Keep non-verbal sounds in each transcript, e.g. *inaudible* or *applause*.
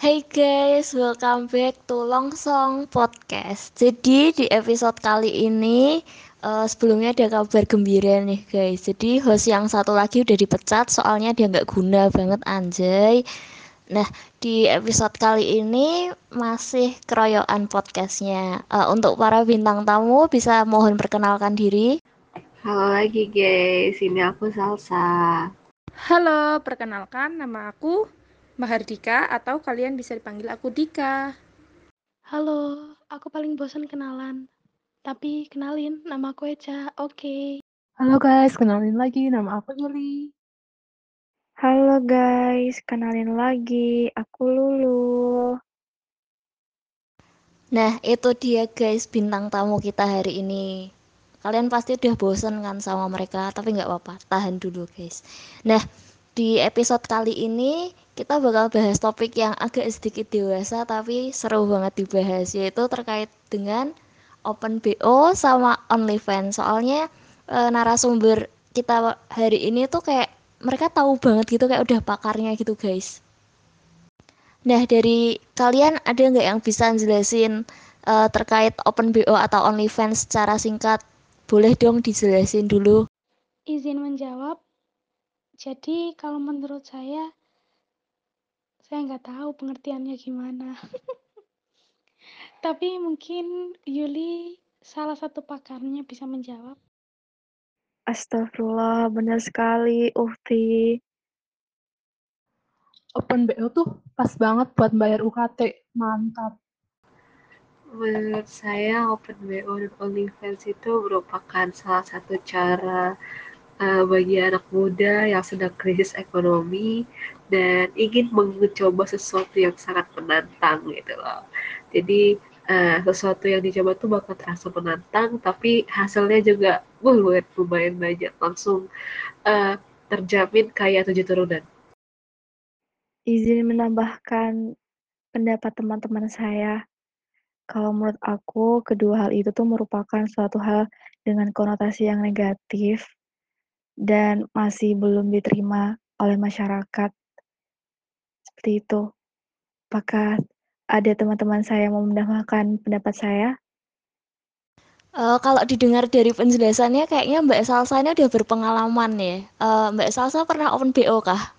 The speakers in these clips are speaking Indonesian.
Hey guys, welcome back to Longsong Podcast. Jadi di episode kali ini uh, sebelumnya ada kabar gembira nih guys. Jadi host yang satu lagi udah dipecat soalnya dia nggak guna banget anjay. Nah di episode kali ini masih keroyokan podcastnya. Uh, untuk para bintang tamu bisa mohon perkenalkan diri. Halo lagi guys, ini aku Salsa. Halo, perkenalkan nama aku Mahardika atau kalian bisa dipanggil aku Dika. Halo, aku paling bosan kenalan. Tapi kenalin, nama aku Eca, oke. Okay. Halo guys, kenalin lagi, nama aku Yuli. Halo guys, kenalin lagi, aku Lulu. Nah, itu dia guys bintang tamu kita hari ini. Kalian pasti udah bosen kan sama mereka, tapi nggak apa-apa, tahan dulu guys. Nah, di episode kali ini kita bakal bahas topik yang agak sedikit dewasa tapi seru banget dibahas yaitu terkait dengan Open BO sama OnlyFans. Soalnya e, narasumber kita hari ini tuh kayak mereka tahu banget gitu kayak udah pakarnya gitu guys. Nah dari kalian ada nggak yang bisa jelasin e, terkait Open BO atau OnlyFans secara singkat? Boleh dong dijelasin dulu. Izin menjawab. Jadi kalau menurut saya saya nggak tahu pengertiannya gimana. Tapi mungkin Yuli salah satu pakarnya bisa menjawab. Astagfirullah, benar sekali, Uhti. Open BO tuh pas banget buat bayar UKT, mantap. Menurut saya Open BO dan OnlyFans itu merupakan salah satu cara uh, bagi anak muda yang sedang krisis ekonomi dan ingin mencoba sesuatu yang sangat menantang gitu loh. Jadi uh, sesuatu yang dicoba tuh bakal terasa menantang, tapi hasilnya juga uh, lumayan banyak langsung uh, terjamin kayak tujuh turunan. Izin menambahkan pendapat teman-teman saya. Kalau menurut aku, kedua hal itu tuh merupakan suatu hal dengan konotasi yang negatif dan masih belum diterima oleh masyarakat seperti itu. Apakah ada teman-teman saya yang mau menambahkan pendapat saya? Uh, kalau didengar dari penjelasannya, kayaknya Mbak Salsa ini udah berpengalaman ya. Uh, Mbak Salsa pernah open BO kah?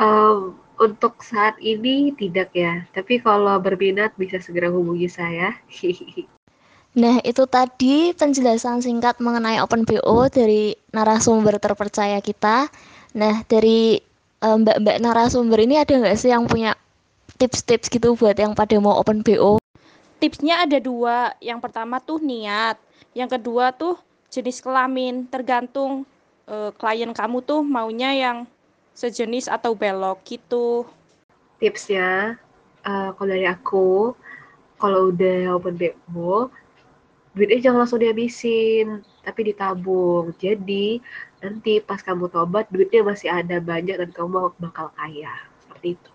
Um, untuk saat ini tidak ya, tapi kalau berminat bisa segera hubungi saya. *laughs* nah, itu tadi penjelasan singkat mengenai open BO dari narasumber terpercaya kita. Nah, dari Eh, mbak-mbak uh, narasumber ini ada nggak sih yang punya tips-tips gitu buat yang pada mau open BO? Tipsnya ada dua. Yang pertama tuh niat. Yang kedua tuh jenis kelamin. Tergantung uh, klien kamu tuh maunya yang sejenis atau belok gitu. Tipsnya, uh, kalau dari aku, kalau udah open BO, duitnya jangan langsung dihabisin, tapi ditabung. Jadi nanti pas kamu tobat duitnya masih ada banyak dan kamu bakal kaya. Seperti itu.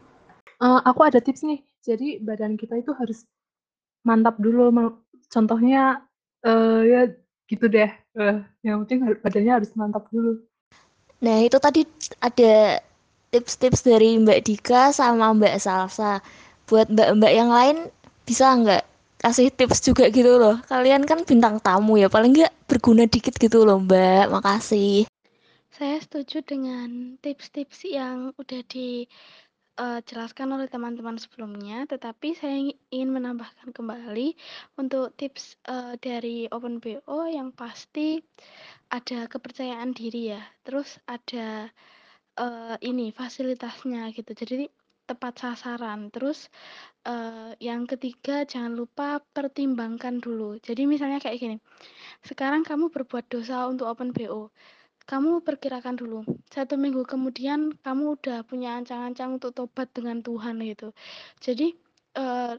Uh, aku ada tips nih. Jadi badan kita itu harus mantap dulu. Contohnya uh, ya gitu deh. Uh, yang penting badannya harus mantap dulu. Nah itu tadi ada tips-tips dari Mbak Dika sama Mbak Salsa. Buat mbak-mbak yang lain bisa nggak kasih tips juga gitu loh. Kalian kan bintang tamu ya, paling nggak berguna dikit gitu loh Mbak. Makasih. Saya setuju dengan tips-tips yang udah dijelaskan uh, oleh teman-teman sebelumnya, tetapi saya ingin menambahkan kembali untuk tips uh, dari Open BO yang pasti ada kepercayaan diri ya, terus ada uh, ini fasilitasnya gitu. Jadi tepat sasaran. Terus uh, yang ketiga jangan lupa pertimbangkan dulu. Jadi misalnya kayak gini. Sekarang kamu berbuat dosa untuk open BO. Kamu perkirakan dulu. Satu minggu kemudian kamu udah punya ancang-ancang untuk tobat dengan Tuhan gitu. Jadi uh,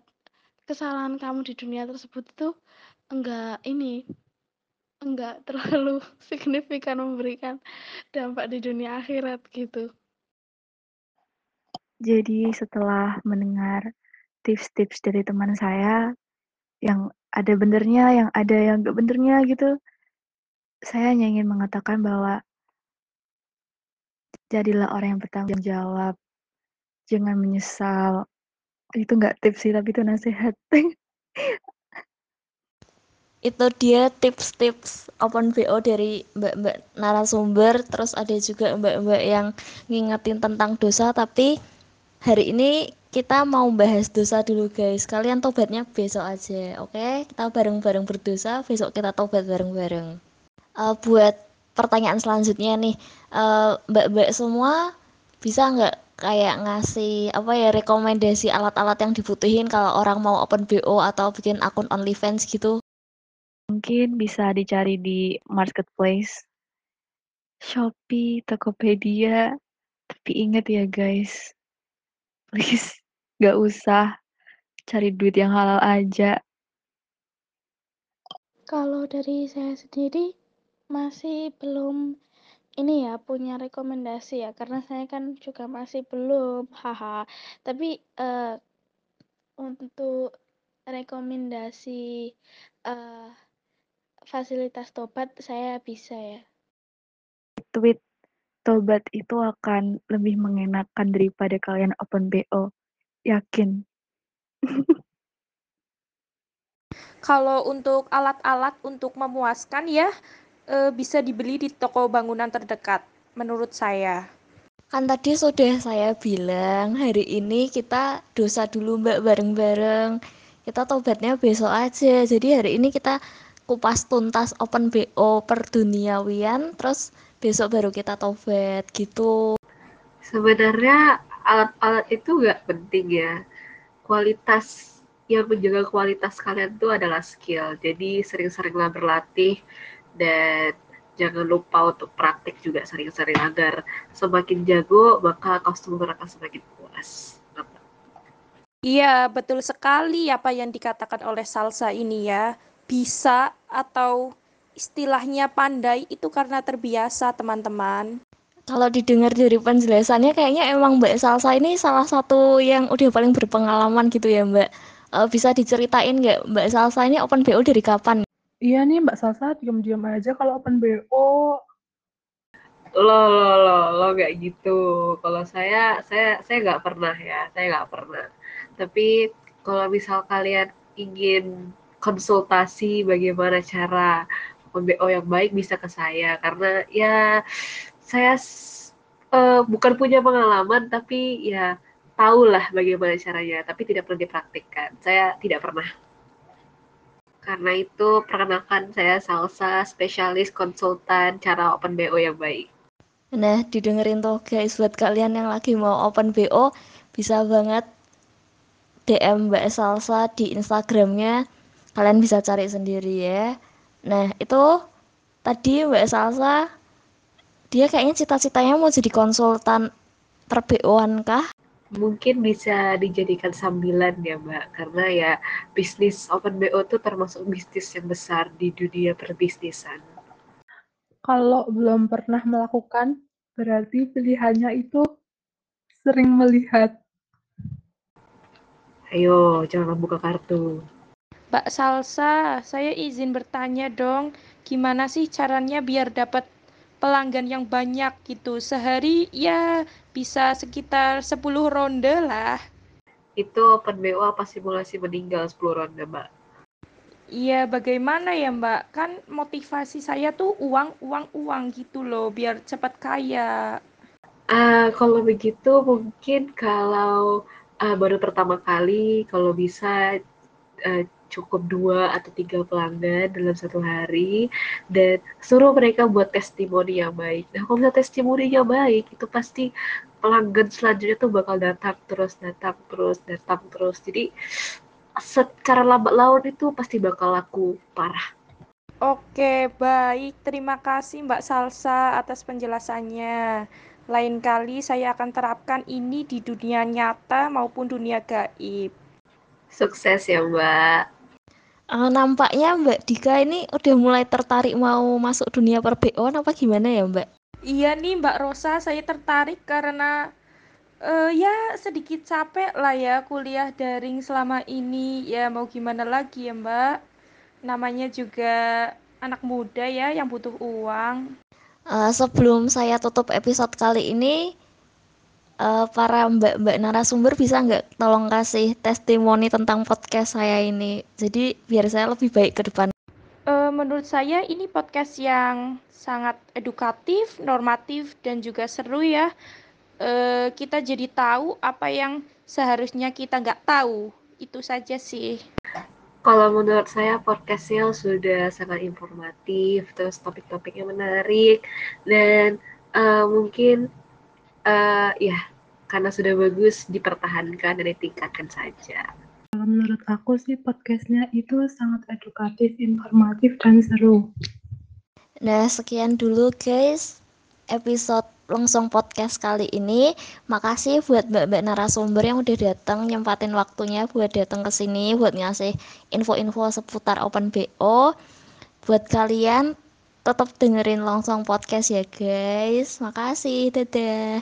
kesalahan kamu di dunia tersebut itu enggak ini enggak *laughs* terlalu signifikan memberikan dampak di dunia akhirat gitu. Jadi setelah mendengar tips-tips dari teman saya, yang ada benernya, yang ada yang gak benernya gitu, saya hanya ingin mengatakan bahwa jadilah orang yang bertanggung jawab, jangan menyesal. Itu nggak tips sih, tapi itu nasihat. *laughs* Itu dia tips-tips open BO dari mbak-mbak narasumber, terus ada juga mbak-mbak yang ngingetin tentang dosa, tapi hari ini kita mau bahas dosa dulu guys. Kalian tobatnya besok aja, oke? Kita bareng-bareng berdosa, besok kita tobat bareng-bareng. Uh, buat pertanyaan selanjutnya nih, uh, mbak-mbak semua bisa nggak kayak ngasih apa ya rekomendasi alat-alat yang dibutuhin kalau orang mau open BO atau bikin akun OnlyFans gitu? Mungkin bisa dicari di marketplace, Shopee, Tokopedia. Tapi ingat ya guys, please nggak usah. Cari duit yang halal aja. Kalau dari saya sendiri masih belum ini ya punya rekomendasi ya. Karena saya kan juga masih belum haha. Tapi uh, untuk rekomendasi uh, fasilitas tobat saya bisa ya. Tweet tobat itu akan lebih mengenakan daripada kalian open BO. Yakin. Kalau untuk alat-alat untuk memuaskan ya e, bisa dibeli di toko bangunan terdekat menurut saya. Kan tadi sudah saya bilang hari ini kita dosa dulu Mbak bareng-bareng. Kita tobatnya besok aja. Jadi hari ini kita kupas tuntas open BO per duniawian terus besok baru kita tobat gitu. Sebenarnya alat-alat itu nggak penting ya. Kualitas yang menjaga kualitas kalian itu adalah skill. Jadi sering-seringlah berlatih dan jangan lupa untuk praktik juga sering-sering agar semakin jago maka customer akan semakin puas. Iya, betul sekali apa yang dikatakan oleh Salsa ini ya. Bisa atau istilahnya pandai itu karena terbiasa teman-teman. Kalau didengar dari penjelasannya kayaknya emang Mbak Salsa ini salah satu yang udah paling berpengalaman gitu ya Mbak. E, bisa diceritain nggak Mbak Salsa ini open BO dari kapan? Iya nih Mbak Salsa diam-diam aja kalau open BO. Lo lo lo lo nggak gitu. Kalau saya saya saya nggak pernah ya, saya nggak pernah. Tapi kalau misal kalian ingin konsultasi bagaimana cara BO yang baik bisa ke saya. Karena ya saya uh, bukan punya pengalaman tapi ya tahulah bagaimana caranya. Tapi tidak pernah dipraktikkan. Saya tidak pernah. Karena itu perkenalkan saya salsa spesialis konsultan cara open BO yang baik. Nah didengerin tuh guys buat kalian yang lagi mau open BO bisa banget DM Mbak Salsa di Instagramnya. Kalian bisa cari sendiri ya nah itu tadi Mbak Salsa dia kayaknya cita-citanya mau jadi konsultan perbeoan kah mungkin bisa dijadikan sambilan ya mbak. Karena ya bisnis open BO itu termasuk bisnis yang besar di dunia perbisnisan. Kalau belum pernah melakukan berarti pilihannya itu sering melihat. Ayo jangan buka kartu Mbak Salsa, saya izin bertanya dong, gimana sih caranya biar dapat pelanggan yang banyak gitu? Sehari ya bisa sekitar 10 ronde lah. Itu open BO apa simulasi meninggal 10 ronde, Mbak? Iya, bagaimana ya, Mbak? Kan motivasi saya tuh uang, uang, uang gitu loh, biar cepat kaya. Uh, kalau begitu mungkin kalau uh, baru pertama kali, kalau bisa uh, cukup dua atau tiga pelanggan dalam satu hari dan suruh mereka buat testimoni yang baik. Nah kalau misalnya testimoninya baik itu pasti pelanggan selanjutnya tuh bakal datang terus datang terus datang terus. Jadi secara lambat laun itu pasti bakal laku parah. Oke, baik. Terima kasih Mbak Salsa atas penjelasannya. Lain kali saya akan terapkan ini di dunia nyata maupun dunia gaib. Sukses ya Mbak. Uh, nampaknya Mbak Dika ini udah mulai tertarik mau masuk dunia perbeon apa gimana ya Mbak? Iya nih Mbak Rosa, saya tertarik karena uh, ya sedikit capek lah ya kuliah daring selama ini. Ya mau gimana lagi ya Mbak? Namanya juga anak muda ya yang butuh uang. Uh, sebelum saya tutup episode kali ini, Eh, para mbak-mbak narasumber bisa nggak tolong kasih testimoni tentang podcast saya ini? Jadi biar saya lebih baik ke depan. Eh, menurut saya ini podcast yang sangat edukatif, normatif, dan juga seru ya. Eh, kita jadi tahu apa yang seharusnya kita nggak tahu. Itu saja sih. Kalau menurut saya podcastnya sudah sangat informatif, terus topik-topiknya menarik, dan uh, mungkin uh, ya karena sudah bagus dipertahankan dan ditingkatkan saja. Kalau menurut aku sih podcastnya itu sangat edukatif, informatif, dan seru. Nah, sekian dulu guys episode langsung podcast kali ini. Makasih buat mbak-mbak narasumber yang udah datang nyempatin waktunya buat datang ke sini buat ngasih info-info seputar Open BO. Buat kalian tetap dengerin langsung podcast ya guys. Makasih, dadah.